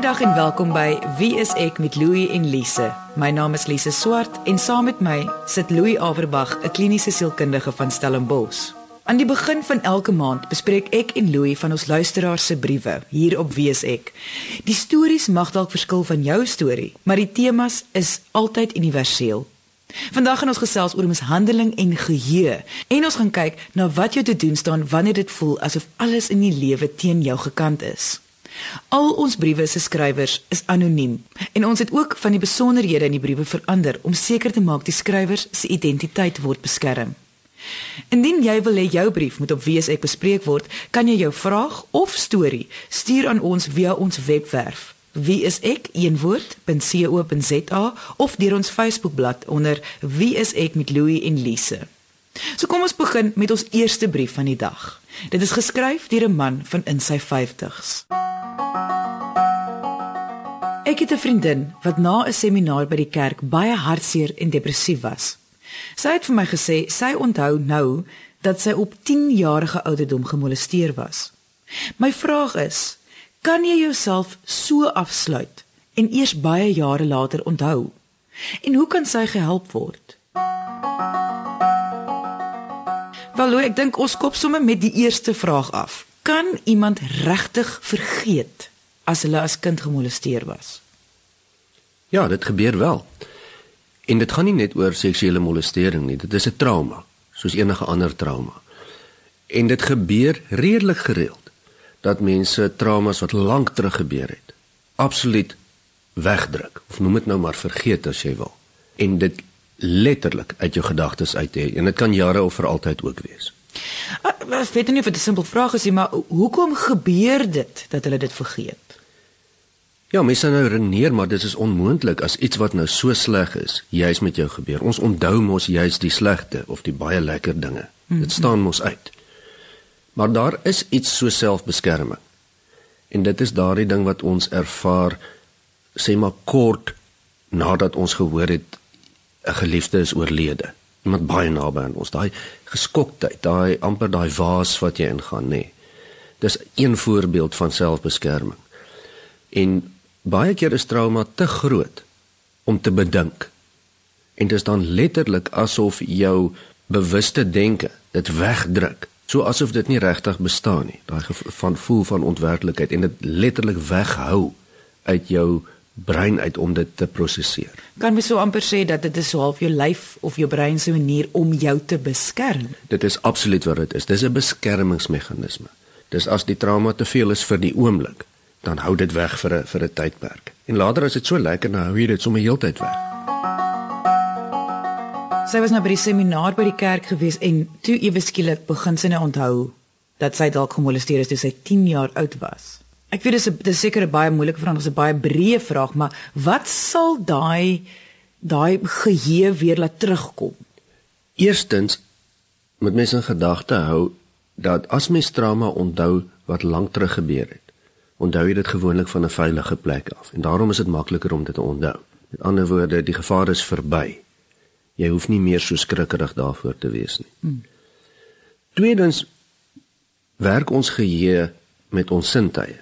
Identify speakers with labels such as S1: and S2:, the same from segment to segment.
S1: Goeiedag en welkom by Wie is ek met Louie en Lise. My naam is Lise Swart en saam met my sit Louie Averbag, 'n kliniese sielkundige van Stellenbosch. Aan die begin van elke maand bespreek ek en Louie van ons luisteraars se briewe hier op Wie is ek. Die stories mag dalk verskil van jou storie, maar die temas is altyd universeel. Vandag gaan ons gesels oor mishandeling en geheue en ons gaan kyk na wat jou te doen staan wanneer dit voel asof alles in die lewe teen jou gekant is. Al ons briewe se skrywers is anoniem en ons het ook van die besonderhede in die briewe verander om seker te maak die skrywers se identiteit word beskerm. Indien jy wil hê jou brief moet op WSE bespreek word, kan jy jou vraag of storie stuur aan ons via ons webwerf wie is ek een woord.co.za of deur ons Facebookblad onder wie is ek met Louie en Lise. So kom ons begin met ons eerste brief van die dag. Dit is geskryf deur 'n man van in sy 50's. Ek het 'n vriendin wat na 'n seminaar by die kerk baie hartseer en depressief was. Sy het vir my gesê sy onthou nou dat sy op 10 jarige ouderdom gemolesteer was. My vraag is, kan jy jouself so afsluit en eers baie jare later onthou? En hoe kan sy gehelp word? Wel, ek dink ons kop sommer met die eerste vraag af. Kan iemand regtig vergeet as hulle as kind gemolesteer was?
S2: Ja, dit gebeur wel. En dit gaan nie net oor seksuele molestering nie, dit is 'n trauma, soos enige ander trauma. En dit gebeur redelik gereeld dat mense traumas wat lank terug gebeur het absoluut wegdruk of noem dit nou maar vergeet as jy wil en dit letterlik uit jou gedagtes uit hê en dit kan jare of vir altyd ook wees.
S1: Ek ah, weet nie of dit 'n simpel vraag is nie, maar hoekom gebeur dit dat hulle dit vergeet?
S2: Ja, mense nou redeneer maar dit is onmoontlik as iets wat nou so sleg is, juis met jou gebeur. Ons onthou mos juis die slegte of die baie lekker dinge. Mm -hmm. Dit staan mos uit. Maar daar is iets so selfbeskerming. En dit is daardie ding wat ons ervaar sê maar kort nadat ons gehoor het 'n geliefde is oorlede. Iemand baie naby aan ons. Daai geskoktheid, daai amper daai waas wat jy ingaan, nê. Nee. Dis een voorbeeld van selfbeskerming. En baie keer is trauma te groot om te bedink. En dit is dan letterlik asof jou bewuste denke dit wegdruk so asof dit nie regtig bestaan nie daai van voel van ontwerklikheid en dit letterlik weghou uit jou brein uit om dit te prosesseer.
S1: Kan mens so amper sê dat dit is so half jou lyf of jou brein se manier om jou te beskerm?
S2: Dit is absoluut wat dit is. Dis 'n beskermingsmeganisme. Dis as die trauma te veel is vir die oomblik dan hou dit weg vir 'n vir 'n tydperk. En later as dit so lekker nou hou jy dit sommer heeltyd weg.
S1: Sy was nou by die seminaar by die kerk gewees en toe ewe skielik begin sy nou onthou dat sy dalk gemolesteer is toe sy 10 jaar oud was. Ek weet dit is seker 'n baie moeilike vraag, 'n baie breë vraag, maar wat sal daai daai geheue weer laat terugkom?
S2: Eerstens moet mens in gedagte hou dat as mens trauma onthou wat lank terug gebeur het, onthou jy dit gewoonlik van 'n veilige plek af en daarom is dit makliker om dit te onthou. Met ander woorde, die gevaar is verby jy hoef nie meer so skrikkerig daarvoor te wees nie. Hmm. Tweedens werk ons geheue met ons sintuie.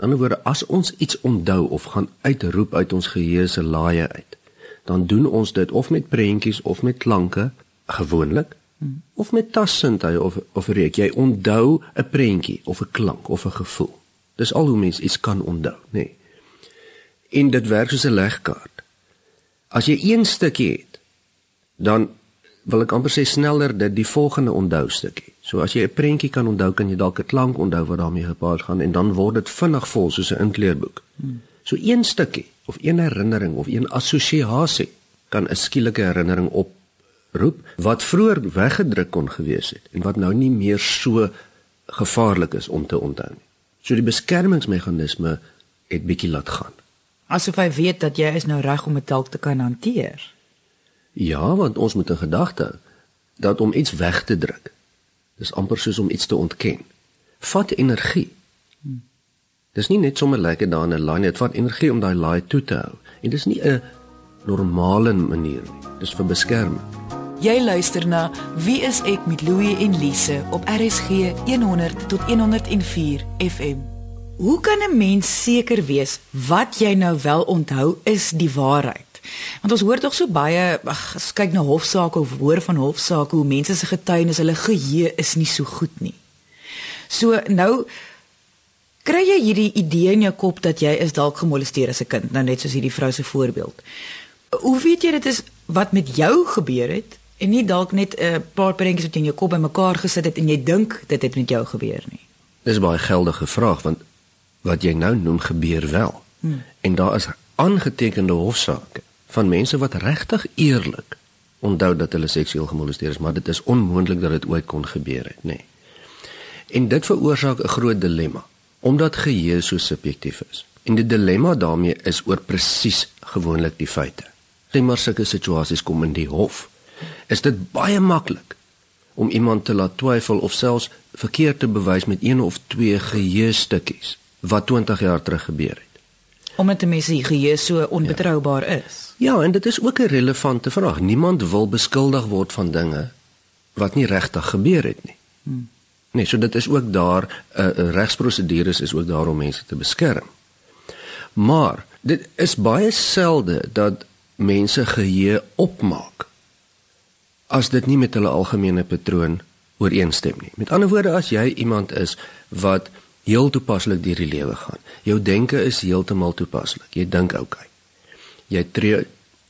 S2: In ander woorde, as ons iets onthou of gaan uitroep uit ons geheue se laaie uit, dan doen ons dit of met prentjies of met klanke gewoonlik hmm. of met tassintuie of of reek jy onthou 'n prentjie of 'n klank of 'n gevoel. Dis al hoe mens iets kan onthou, nê. Nee. En dit werk soos 'n legkaart. As jy een stukkie het dan wil ek amper sê sneller dit die volgende onthou stukkie. So as jy 'n prentjie kan onthou, kan jy dalk 'n klank onthou wat daarmee gepaard gaan en dan word dit vinnig vol soos 'n inkleurboek. Hmm. So een stukkie of een herinnering of een assosiasie kan 'n skielike herinnering oproep wat vroeër weggedruk kon gewees het en wat nou nie meer so gevaarlik is om te onthou nie. So die beskermingsmeganisme het bietjie laat gaan.
S1: Asof hy weet dat jy is nou reg om dit dalk te kan hanteer.
S2: Ja, want ons moet in gedagte hou dat om iets weg te druk is amper soos om iets te ontken. Vat energie. Dis nie net sommer lekker daar in 'n line, dit vat energie om daai laai toe te hou. En dis nie 'n normale manier nie. Dis vir beskerming.
S1: Jy luister na Wie is ek met Louie en Lise op RSG 100 tot 104 FM. Hoe kan 'n mens seker wees wat jy nou wel onthou is die waarheid? Want ons hoor tog so baie, ag, as kyk na hofsaake of hoor van hofsaake hoe mense se getuienis, hulle geheue is nie so goed nie. So nou kry jy hierdie idee in jou kop dat jy is dalk gemolesteer as 'n kind, nou net soos hierdie vrou se voorbeeld. Hoe weet jy dit is wat met jou gebeur het en nie dalk net 'n paar prentjies wat jy in jou kop bymekaar gesit het en jy dink dit het met jou gebeur nie?
S2: Dis 'n baie geldige vraag want wat jy nou noem gebeur wel. Hmm. En daar is aangetekende hofsaake van mense wat regtig eerlik onthou dat hulle seksueel gemolesteer is, maar dit is onmoontlik dat dit ooit kon gebeur het, nê. Nee. En dit veroorsaak 'n groot dilemma omdat geheue so subjektief is. En die dilemma daarmee is oor presies gewoonlik die feite. Sien maar sulke situasies kom in die hof. Is dit baie maklik om iemand te laat twyfel of selfs verkeerd te bewys met een of twee geheue stukkies wat 20 jaar terug gebeur het?
S1: Omdat 'n mens se geheue so onbetroubaar ja. is.
S2: Ja, en dit is ook 'n relevante vraag. Niemand wil beskuldig word van dinge wat nie regtig gebeur het nie. Hmm. Nee, so dit is ook daar 'n uh, uh, regsprosedures is ook daar om mense te beskerm. Maar dit is baie selde dat mense geheue opmaak as dit nie met hulle algemene patroon ooreenstem nie. Met ander woorde, as jy iemand is wat heel toepaslik deur die lewe gaan, jou denke is heeltemal toepaslik. Jy dink oukei. Okay. Jy tree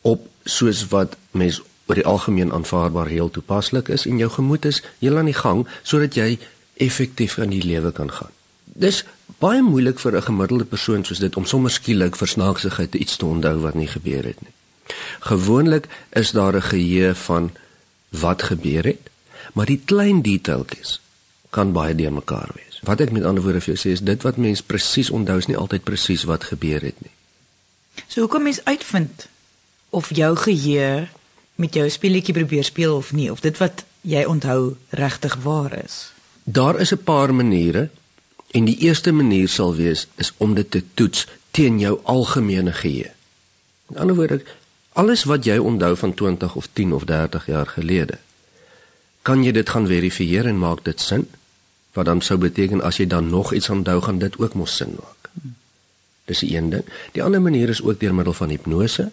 S2: op soos wat mens oor die algemeen aanvaarbaar heel toepaslik is en jou gemoed is heel aan die gang sodat jy effektief in die lewe kan gaan. Dis baie moeilik vir 'n gemiddelde persoon soos dit om sommer skielik versnaaksigheid iets te onthou wat nie gebeur het nie. Gewoonlik is daar 'n geheue van wat gebeur het, maar die klein detailtjies kan baie deurmekaar wees. Wat ek met ander woorde vir jou sê is dit wat mens presies onthou is nie altyd presies wat gebeur het nie.
S1: So hoe kom mens uitvind of jou geheue met jou speletjie probeer speel of nie of dit wat jy onthou regtig waar is.
S2: Daar is 'n paar maniere en die eerste manier sal wees is om dit te toets teen jou algemene geheue. In ander woorde, alles wat jy onthou van 20 of 10 of 30 jaar gelede, kan jy dit gaan verifieer en maak dit sin? Wat dan sou beteken as jy dan nog iets onthou gaan dit ook mos sin maak. Dis die een ding. Die ander manier is ook deur middel van hipnose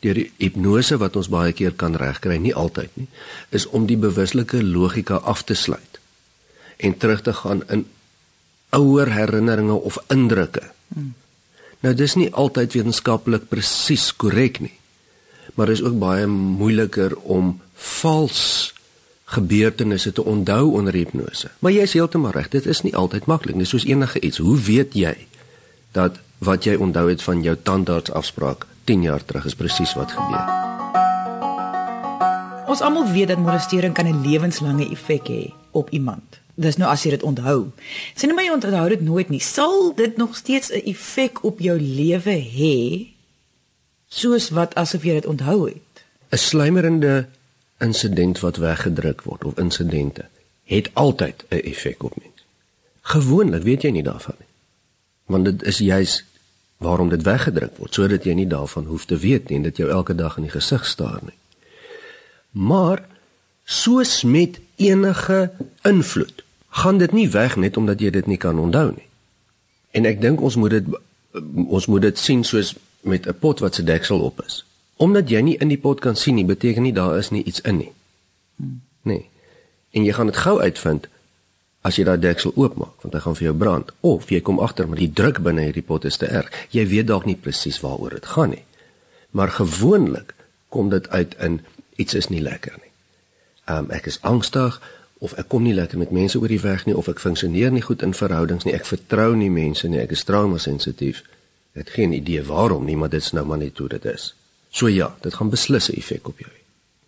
S2: deur die hipnose wat ons baie keer kan regkry, nie altyd nie, is om die bewuslike logika af te sluit en terug te gaan in ouer herinneringe of indrukke. Hmm. Nou dis nie altyd wetenskaplik presies korrek nie. Maar is ook baie moeiliker om vals gebeurtenisse te onthou onder hipnose. Maar jy is heeltemal reg, dit is nie altyd maklik nie, soos enige iets. Hoe weet jy dat wat jy onthou het van jou tandartsafspraak 10 jaar terug is presies wat gebeur.
S1: Ons almal weet dat molestering kan 'n lewenslange effek hê op iemand. Dis nou as jy dit onthou. Sien nou maar jy onthou dit nooit nie. Sal dit nog steeds 'n effek op jou lewe hê soos wat asof jy dit onthou het?
S2: 'n Slymerende insident wat weggedruk word of insidente het altyd 'n effek op mens. Gewoonlik weet jy nie daarvan nie. Want dit is juis waarom dit weggedruk word sodat jy nie daarvan hoef te weet nie en dit jou elke dag in die gesig staar nie. Maar soos met enige invloed, gaan dit nie weg net omdat jy dit nie kan onthou nie. En ek dink ons moet dit ons moet dit sien soos met 'n pot wat se deksel op is. Omdat jy nie in die pot kan sien nie, beteken nie daar is nie iets in nie. Nee. En jy gaan dit gou uitvind as jy daai deksel oopmaak want hy gaan vir jou brand of jy kom agter maar die druk binne hierdie pot is te erg jy weet dalk nie presies waaroor dit gaan nie. Maar gewoonlik kom dit uit in iets is nie lekker nie. Um, ek is angstig of ek kom nie lekker met mense oor die weg nie of ek funksioneer nie goed in verhoudings nie ek vertrou nie mense nie ek is trauma sensitief ek het geen idee waarom nie maar dit is nou maar net hoe dit is. So ja dit gaan beslis 'n effek op jou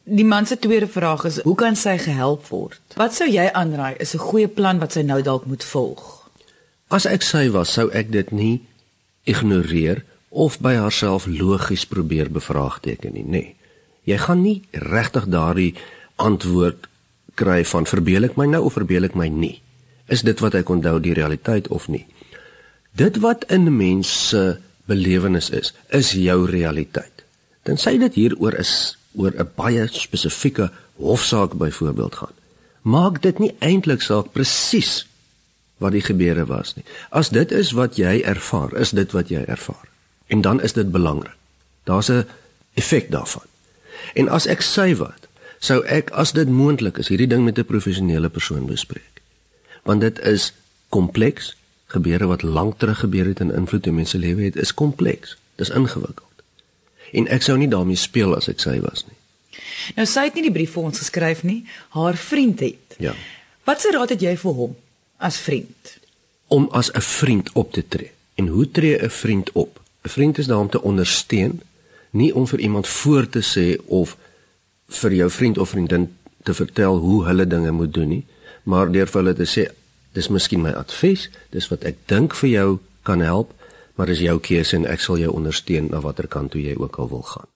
S1: Die man se tweede vraag is: Hoe kan sy gehelp word? Wat sou jy aanraai is 'n goeie plan wat sy nou dalk moet volg?
S2: As ek sy was, sou ek dit nie ignoreer of by haarself logies probeer bevraagteken nie, nê. Nee. Jy gaan nie regtig daardie antwoord kry van verbeel ek my nou of verbeel ek my nie. Is dit wat ek onthou die realiteit of nie? Dit wat in mense belewenis is, is jou realiteit. Sê dit hieroor is oor 'n baie spesifieke hofsaak byvoorbeeld gaan, maak dit nie eintlik saak presies wat die gebeure was nie. As dit is wat jy ervaar, is dit wat jy ervaar. En dan is dit belangrik. Daar's 'n effek daarvan. En as ek sê wat, sou ek as dit moontlik is hierdie ding met 'n professionele persoon bespreek. Want dit is kompleks, gebeure wat lank terug gebeur het en invloed op mense lewe het, is kompleks. Dis ingewikkeld. En ek sou nie daarmee speel as ek sy was nie.
S1: Nou sy het nie die brief vir ons geskryf nie, haar vriend het.
S2: Ja.
S1: Wat se raad het jy vir hom as vriend?
S2: Om as 'n vriend op te tree. En hoe tree 'n vriend op? 'n Vriend is daar om te ondersteun, nie om vir iemand voor te sê of vir jou vriend of vriendin te vertel hoe hulle dinge moet doen nie, maar deur vir hulle te sê dis miskien my advies, dis wat ek dink vir jou kan help, maar dis jou keuse en ek sal jou ondersteun na watter kant toe jy ook al wil gaan.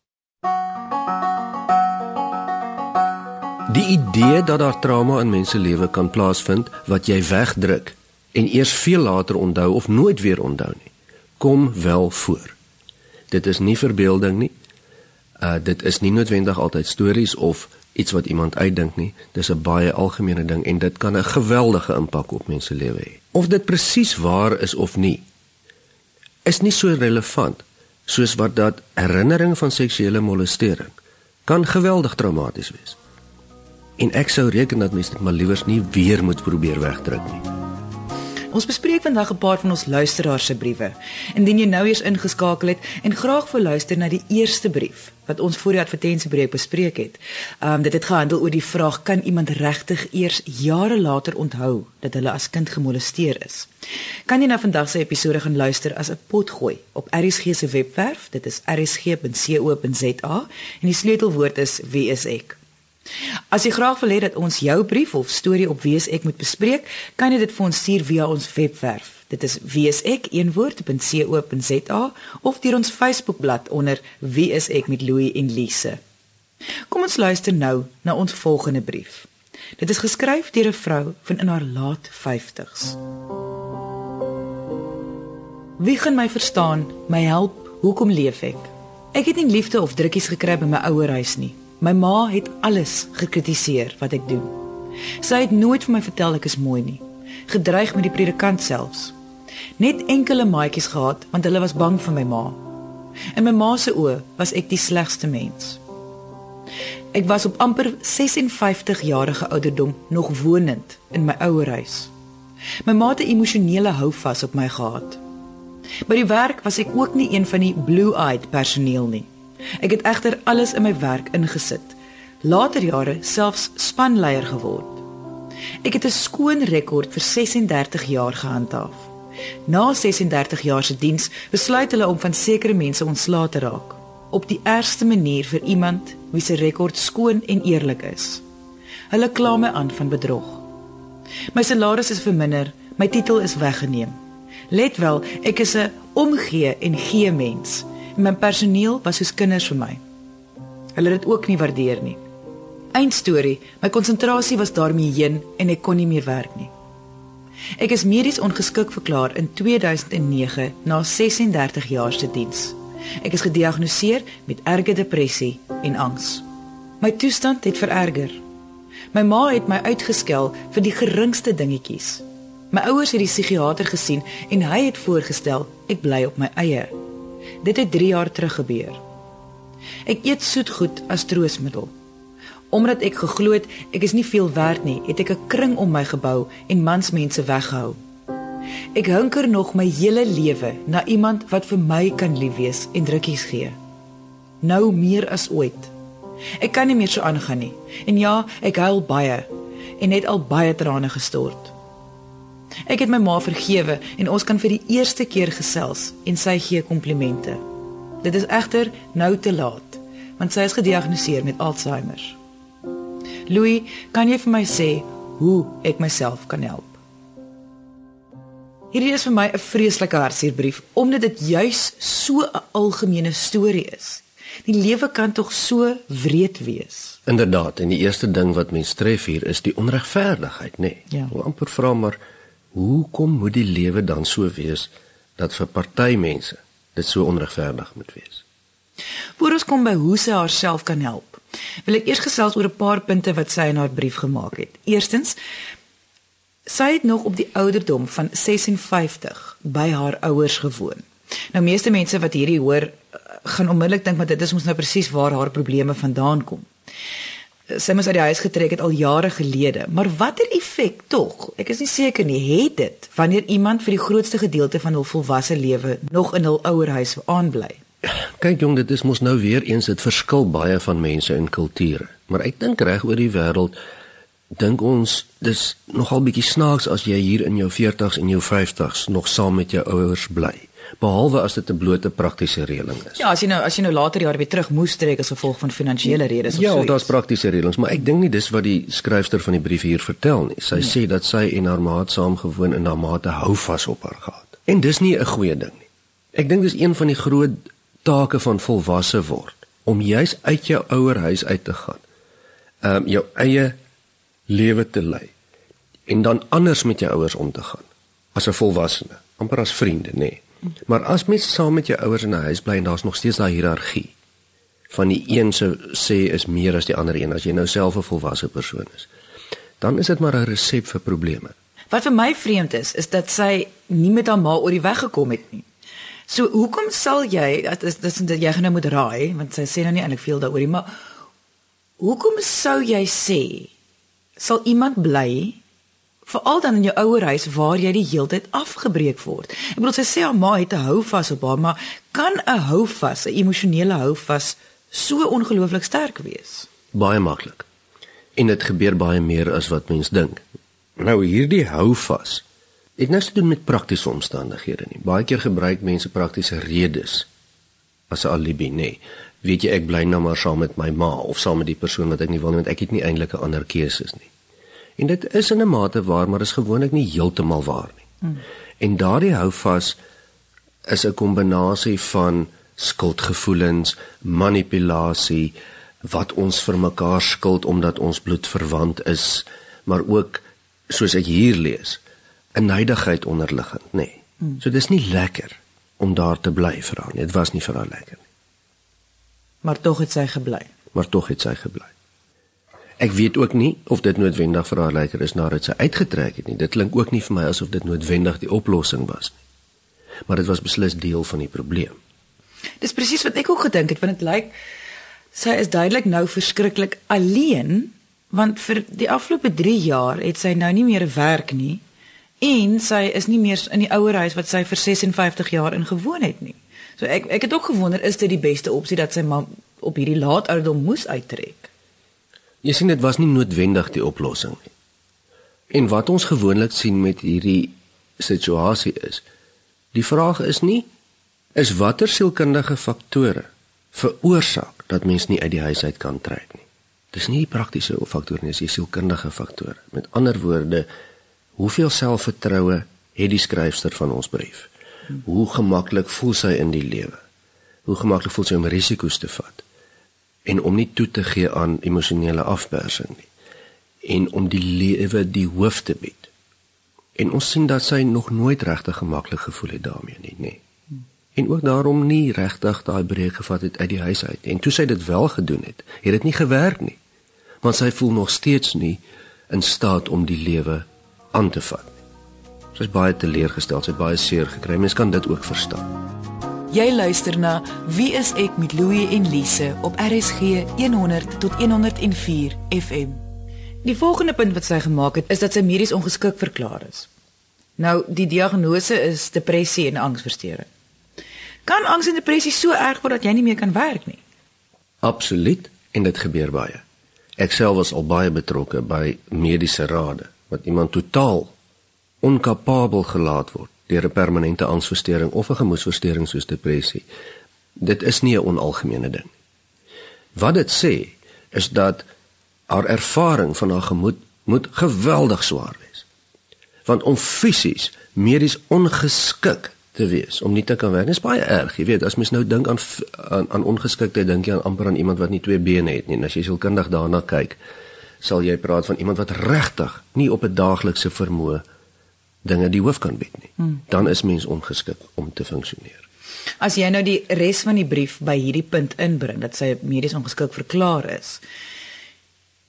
S2: Die idee dat daar trauma in mense lewe kan plaasvind wat jy wegdruk en eers veel later onthou of nooit weer onthou nie, kom wel voor. Dit is nie verbeelding nie. Uh dit is nie noodwendig altyd stories of iets wat iemand uitdink nie. Dis 'n baie algemene ding en dit kan 'n geweldige impak op mense lewe hê. Of dit presies waar is of nie, is nie so relevant soos wat dat herinnering van seksuele molestering kan geweldig traumaties wees. En ek sou reken dat mense dit maar liewers nie weer moet probeer wegdruk nie.
S1: Ons bespreek vandag 'n paar van ons luisteraars se briewe. Indien jy nou eers ingeskakel het en graag wil luister na die eerste brief wat ons voor die advertensiebreek bespreek het. Um, dit het gehandel oor die vraag kan iemand regtig eers jare later onthou dat hulle as kind gemolesteer is. Kan jy na vandag se episode gaan luister as 'n potgooi op RSG se webwerf. Dit is rsg.co.za en die sleutelwoord is wie is ek. As jy graag wil hê dat ons jou brief of storie op Wees ek moet bespreek, kan jy dit vir ons stuur via ons webwerf. Dit is weesekeenwoord.co.za of deur ons Facebookblad onder Wie is ek met Louie en Lise. Kom ons luister nou na ons volgende brief. Dit is geskryf deur 'n vrou van in haar laat 50's. Wie kan my verstaan, my help, hoekom leef ek? Ek het nie liefde of drukkies gekry by my ouer huis nie. My ma het alles gekritiseer wat ek doen. Sy het nooit vir my vertel ek is mooi nie. Gedreig met die predikant selfs. Net enkele maatjies gehad want hulle was bang vir my ma. In my ma se oë was ek die slegste mens. Ek was op amper 56 jarige ouderdom nog wonend in my ouer huis. My ma het 'n emosionele houvas op my gehad. By die werk was ek ook nie een van die blue-eyed personeel nie. Ek het egter alles in my werk ingesit. Later jare selfs spanleier geword. Ek het 'n skoon rekord vir 36 jaar gehandhaaf. Na 36 jaar se diens besluit hulle om van sekere mense ontslae te raak op die ergste manier vir iemand wie se rekord skoon en eerlik is. Hulle kla my aan van bedrog. My salaris is verminder, my titel is weggeneem. Let wel, ek is 'n omgee en gee mens en my personeel was soos kinders vir my. Hulle het dit ook nie waardeer nie. Eindstorie, my konsentrasie was daarmee heen en ek kon nie meer werk nie. Ek is medies ongeskik verklaar in 2009 na 36 jaar se diens. Ek is gediagnoseer met erge depressie en angs. My toestand het vererger. My ma het my uitgeskel vir die geringste dingetjies. My ouers het die psigiater gesien en hy het voorgestel ek bly op my eie. Dit het 3 jaar terug gebeur. Ek eet soetgoed as troosmiddel. Omdat ek geglo het ek is nie veel werd nie, het ek 'n kring om my gebou en mansmense weggehou. Ek hunker nog my hele lewe na iemand wat vir my kan lief wees en drukkies gee. Nou meer as ooit. Ek kan nie meer so aangaan nie. En ja, ek huil baie en het al baie trane gestort. Ek het my ma vergewe en ons kan vir die eerste keer gesels en sy gee komplimente. Dit is egter nou te laat want sy is gediagnoseer met Alzheimer. Louis, kan jy vir my sê hoe ek myself kan help? Hierdie is vir my 'n vreeslike hartseerbrief omdat dit juis so 'n algemene storie is. Die lewe kan tog so wreed wees.
S2: Inderdaad, en die eerste ding wat mens tref hier is die onregverdigheid, nê? Nee. Ja. Hoe amper vra maar Hoekom moet die lewe dan so wees dat vir party mense dit so onregverdig moet wees?
S1: Voor ons kom by hoe sy haarself kan help, wil ek eers gesels oor 'n paar punte wat sy in haar brief gemaak het. Eerstens, Sy het nog op die ouderdom van 56 by haar ouers gewoon. Nou meeste mense wat hierdie hoor eh, gaan onmiddellik dink maar dit is mos nou presies waar haar probleme vandaan kom. Sy moes uit die huis getrek het al jare gelede, maar watter effek tog? Ek is nie seker nie, het dit wanneer iemand vir die grootste gedeelte van hul volwasse lewe nog in hul ouerhuis aanbly?
S2: Kyk jong, dit is mos nou weer eens dit verskil baie van mense en kulture. Maar ek dink reg oor die wêreld dink ons dis nogal bietjie snaaks as jy hier in jou 40s en jou 50s nog saam met jou ouers bly behalwe as dit 'n blote praktiese reëling is.
S1: Ja, as jy nou as jy nou later jare weer terug moes trek as gevolg van finansiële redes of
S2: ja,
S1: so.
S2: Ja, daar's praktiese reëlings, maar ek dink nie dis wat die skryfster van die brief hier vertel nie. Sy nee. sê dat sy en haar maat saam gewoon en haar maat hou vas op haar gehad. En dis nie 'n goeie ding nie. Ek dink dis een van die groot take van volwasse word om juis uit jou ouerhuis uit te gaan. Ehm um, jou eie lewe te lei en dan anders met jou ouers om te gaan as 'n volwassene, amper as vriende, nê. Nee. Maar as mens saam met jou ouers in 'n huis bly en daar's nog steeds daai hiërargie van die een se sê is meer as die ander een as jy nou self 'n volwasse persoon is, dan is dit maar 'n resep vir probleme.
S1: Wat vir my vreemd is, is dat sy nie met haar ma oor die weg gekom het nie. So hoekom sal jy dat is dis dat jy nou moet raai want sy sê nou nie eintlik veel daaroor nie, maar hoekom sou jy sê sal iemand bly veral dan in jou ouer huis waar jy die hele tyd afgebreek word. Ek bedoel sy sê haar ma het 'n houvas op haar, maar kan 'n houvas, 'n emosionele houvas so ongelooflik sterk wees?
S2: Baie maklik. En dit gebeur baie meer as wat mens dink. Nou hierdie houvas het niks te doen met praktiese omstandighede nie. Baie keer gebruik mense praktiese redes as 'n alibi, nê. Weet jy ek bly nou maar saam met my ma of saam met die persoon wat ek nie wil nie want ek het nie eintlik 'n ander keuses nie. En dit is in 'n mate waar, maar is gewoonlik nie heeltemal waar nie. Hmm. En daardie hou vas is 'n kombinasie van skuldgevoelens, manipulasie, wat ons vir mekaar skuld omdat ons bloedverwant is, maar ook soos ek hier lees, 'n neidigheid onderliggend, nê. Nee. Hmm. So dis nie lekker om daar te bly vir haar nie. Dit was nie vir haar lekker nie.
S1: Maar tog het sy gebly.
S2: Maar tog het sy gebly. Ek weet ook nie of dit noodwendig vir haar lekker is nadat sy uitgetrek het nie. Dit klink ook nie vir my asof dit noodwendig die oplossing was nie. Maar dit was beslis deel van die probleem.
S1: Dis presies wat ek ook gedink het, want dit lyk sy is duidelik nou verskriklik alleen, want vir die afgelope 3 jaar het sy nou nie meer werk nie en sy is nie meer in die ouer huis wat sy vir 56 jaar in gewoon het nie. So ek ek het ook gewonder is dit die beste opsie dat sy maar op hierdie laat ouderdom moes uittrek?
S2: Jy sien dit was nie noodwendig die oplossing nie. En wat ons gewoonlik sien met hierdie situasie is, die vraag is nie is watter sielkundige faktore veroorsaak dat mens nie uit die huis uit kan trek nie. Dis nie die praktiese faktore nie, dis die sielkundige faktore. Met ander woorde, hoeveel selfvertroue het die skryfster van ons brief? Hoe gemaklik voel sy in die lewe? Hoe gemaklik voel sy om risiko's te vat? En om nie toe te gee aan emosionele afpersing nie en om die lewe die hoof te bied. En ons sien dat sy nog nooit regtig gemaklik gevoel het daarmee nie, nê. En ook daarom nie regtig daai breek gevat het uit die huis uit. En toe sy dit wel gedoen het, het dit nie gewerk nie. Want sy voel nog steeds nie in staat om die lewe aan te vat nie. Sy is baie teleurgestel, sy het baie seer gekry. Mens kan dit ook verstaan.
S1: Jy luister na Wie is ek met Louie en Lise op RSG 100 tot 104 FM. Die volgende punt wat sy gemaak het is dat sy medies ongeskik verklaar is. Nou, die diagnose is depressie en angsversteuring. Kan angs en depressie so erg word dat jy nie meer kan werk nie?
S2: Absoluut, en dit gebeur baie. Ek self was al baie betrokke by mediese rade wat iemand totaal onkapabel gelaat word deur 'n permanente angsversteuring of 'n gemoedversteuring soos depressie. Dit is nie 'n onalgemene ding. Wat dit sê is dat haar ervaring van haar gemoed moet geweldig swaar wees. Want om fisies medies ongeskik te wees om nie te kan werk is baie erg, jy weet, as mens nou dink aan aan, aan ongeskiktheid, dink jy aan amper aan iemand wat nie twee bene het nie. En as jy sielkundig daarna kyk, sal jy praat van iemand wat regtig nie op 'n daaglikse vermoë dinge die hoof kan bied nie. Hmm. Dan is mens ongeskik om te funksioneer.
S1: As jy nou die res van die brief by hierdie punt inbring dat sy medies ongeskik verklaar is,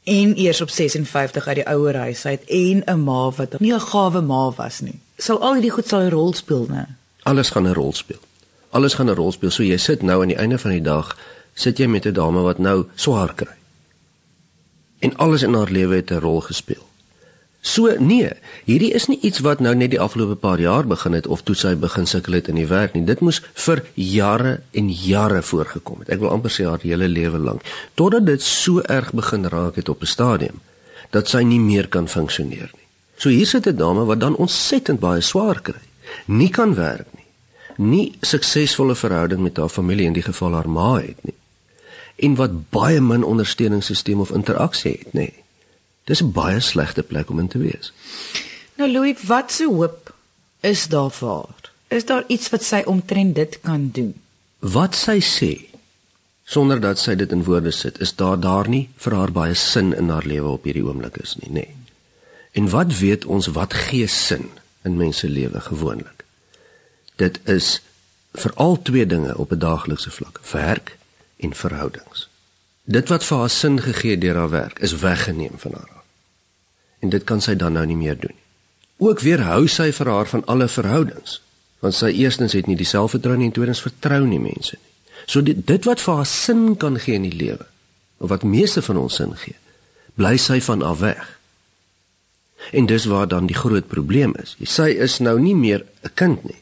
S1: en eers op 56 uit die ouer huis uit en 'n ma wat nie 'n gawe ma was nie. Sal al hierdie goed sal 'n rol speel, né?
S2: Alles gaan 'n rol speel. Alles gaan 'n rol speel. So jy sit nou aan die einde van die dag sit jy met 'n dame wat nou swaar kry. En alles in haar lewe het 'n rol gespeel. So nee, hierdie is nie iets wat nou net die afgelope paar jaar begin het of toe sy begin sukkel het in die werk nie. Dit moes vir jare en jare voorgekom het. Ek wil amper sê haar hele lewe lank totdat dit so erg begin raak het op 'n stadium dat sy nie meer kan funksioneer nie. So hier sit 'n dame wat dan ontsettend baie swaar kry. Nie kan werk nie. Nie suksesvolle verhouding met haar familie in die geval haar ma het nie en wat baie min ondersteuningssisteem of interaksie het, nê. Dis 'n baie slegte plek om in te wees.
S1: Nou Louis, wat se hoop is daar vir haar? Is daar iets wat sy omtrent dit kan doen?
S2: Wat sy sê sonder dat sy dit in woorde sit, is daar daar nie vir haar baie sin in haar lewe op hierdie oomblik is nie, nê. Nee. En wat weet ons wat gee sin in mense lewe gewoonlik? Dit is veral twee dinge op 'n daaglikse vlak: werk en verhoudings. Dit wat vir haar sin gegee deur haar werk is weggeneem van haar. En dit kan sy dan nou nie meer doen nie. Ook weer hou sy vir haar van alle verhoudings, want sy eerstens het nie dieselfde vertroue nie en tweedens vertrou nie mense nie. So dit dit wat vir haar sin kan gee in die lewe, of wat meeste van ons sin gee, bly sy van af weg. En dis waar dan die groot probleem is. Sy is nou nie meer 'n kind nie.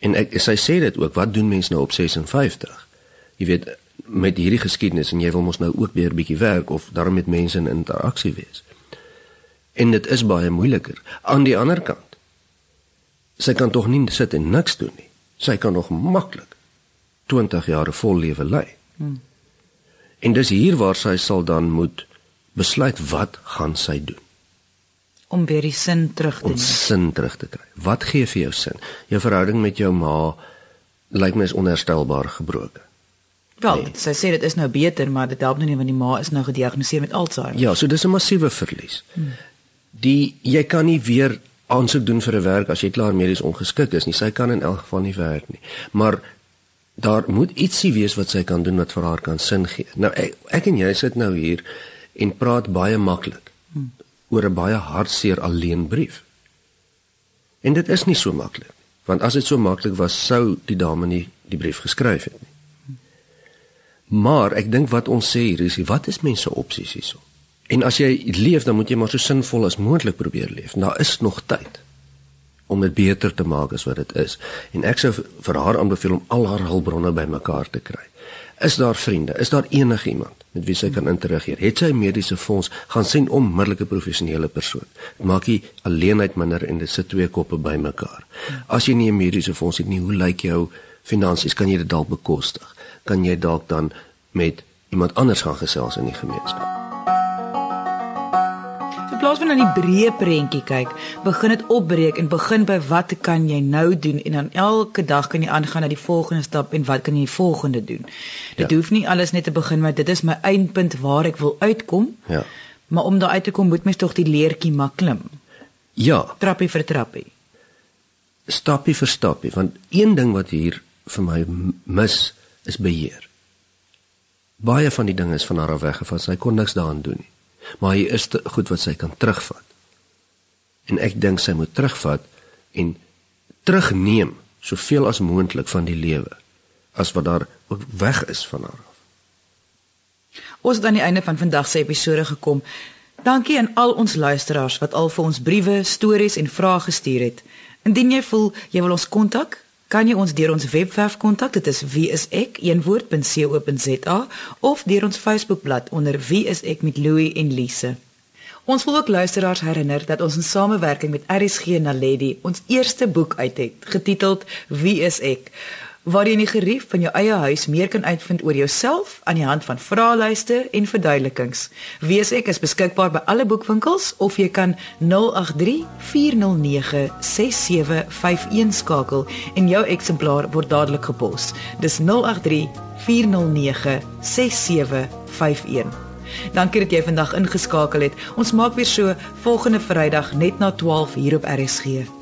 S2: En ek sy sê dit ook, wat doen mense nou op 56? jy weet met hierdie geskiedenis en jy wil mos nou ook weer 'n bietjie werk of daarmee met mense in interaksie wees. En dit is baie moeiliker. Aan die ander kant sy kan tog nie sit en niks doen nie. Sy kan nog maklik 20 jaar vol lewe lei. Hmm. En dis hier waar sy sal dan moet besluit wat gaan sy doen
S1: om weer die sin terug te
S2: om sin terug te kry. Wat gee vir jou sin? Jou verhouding met jou ma lyk my is onherstelbaar gebroken.
S1: Wel, nee. sy sê dit is nou beter, maar dit help nou nie want die ma is nou gediagnoseer met Alzheimer.
S2: Ja, so dis 'n massiewe verlies. Hmm. Die jy kan nie weer aansoek doen vir 'n werk as jy klaar medies ongeskik is nie. Sy kan in elk geval nie werk nie. Maar daar moet ietsie wees wat sy kan doen wat vir haar kan sin gee. Nou ek, ek en jy sit nou hier en praat baie maklik hmm. oor 'n baie hartseer alleen brief. En dit is nie so maklik want as dit so maklik was sou die dame nie die brief geskryf het nie. Maar ek dink wat ons sê hier is, wat is mense opsies hierso? En as jy leef, dan moet jy maar so sinvol as moontlik probeer leef. Daar is nog tyd om dit beter te maak as wat dit is. En ek sou vir haar aanbeveel om al haar hulpbronne bymekaar te kry. Is daar vriende? Is daar enigiemand met wie sy kan interageer? Het sy 'n mediese fonds? Gaan sien onmiddellike professionele persoon. Maak jy alleenheid minder en dit sit twee koppe bymekaar. As jy nie 'n mediese fonds het nie, hoe lyk jou finansies? Kan jy dit dalk bekostig? kan jy dalk dan met iemand anders gaan gesels in die gemeenskap.
S1: Plaas van aan die breë prentjie kyk, begin dit opbreek en begin by wat kan jy nou doen en dan elke dag kan jy aangaan na die volgende stap en wat kan jy volgende doen. Dit ja. hoef nie alles net te begin met dit is my eindpunt waar ek wil uitkom.
S2: Ja.
S1: Maar om daar uit te kom moet mens tog die leertjie mak klim.
S2: Ja,
S1: trappie vir trappie.
S2: Stappie vir stappie, want een ding wat hier vir my mis is beheer. Baie van die dinge is van haar af weggevat. Sy kon niks daaraan doen nie. Maar hier is goed wat sy kan terugvat. En ek dink sy moet terugvat en terugneem soveel as moontlik van die lewe as wat daar ook weg is van haar af.
S1: Ons het aan die einde van vandag se episode gekom. Dankie aan al ons luisteraars wat al vir ons briewe, stories en vrae gestuur het. Indien jy voel jy wil ons kontak, kan jy ons deur ons webwerf kontak. Dit is wieisek.co.za of deur ons Facebookblad onder Wie is ek met Louie en Lise. Ons wil ook luisteraars herinner dat ons in samewerking met RSG Naledi ons eerste boek uit het, getiteld Wie is ek? Waarin jy gerief van jou eie huis meer kan uitvind oor jouself aan die hand van vraelyste en verduidelikings. Wees ek is beskikbaar by alle boekwinkels of jy kan 083 409 6751 skakel en jou eksemplaar word dadelik gepos. Dis 083 409 6751. Dankie dat jy vandag ingeskakel het. Ons maak weer so volgende Vrydag net na 12 hier op RSG.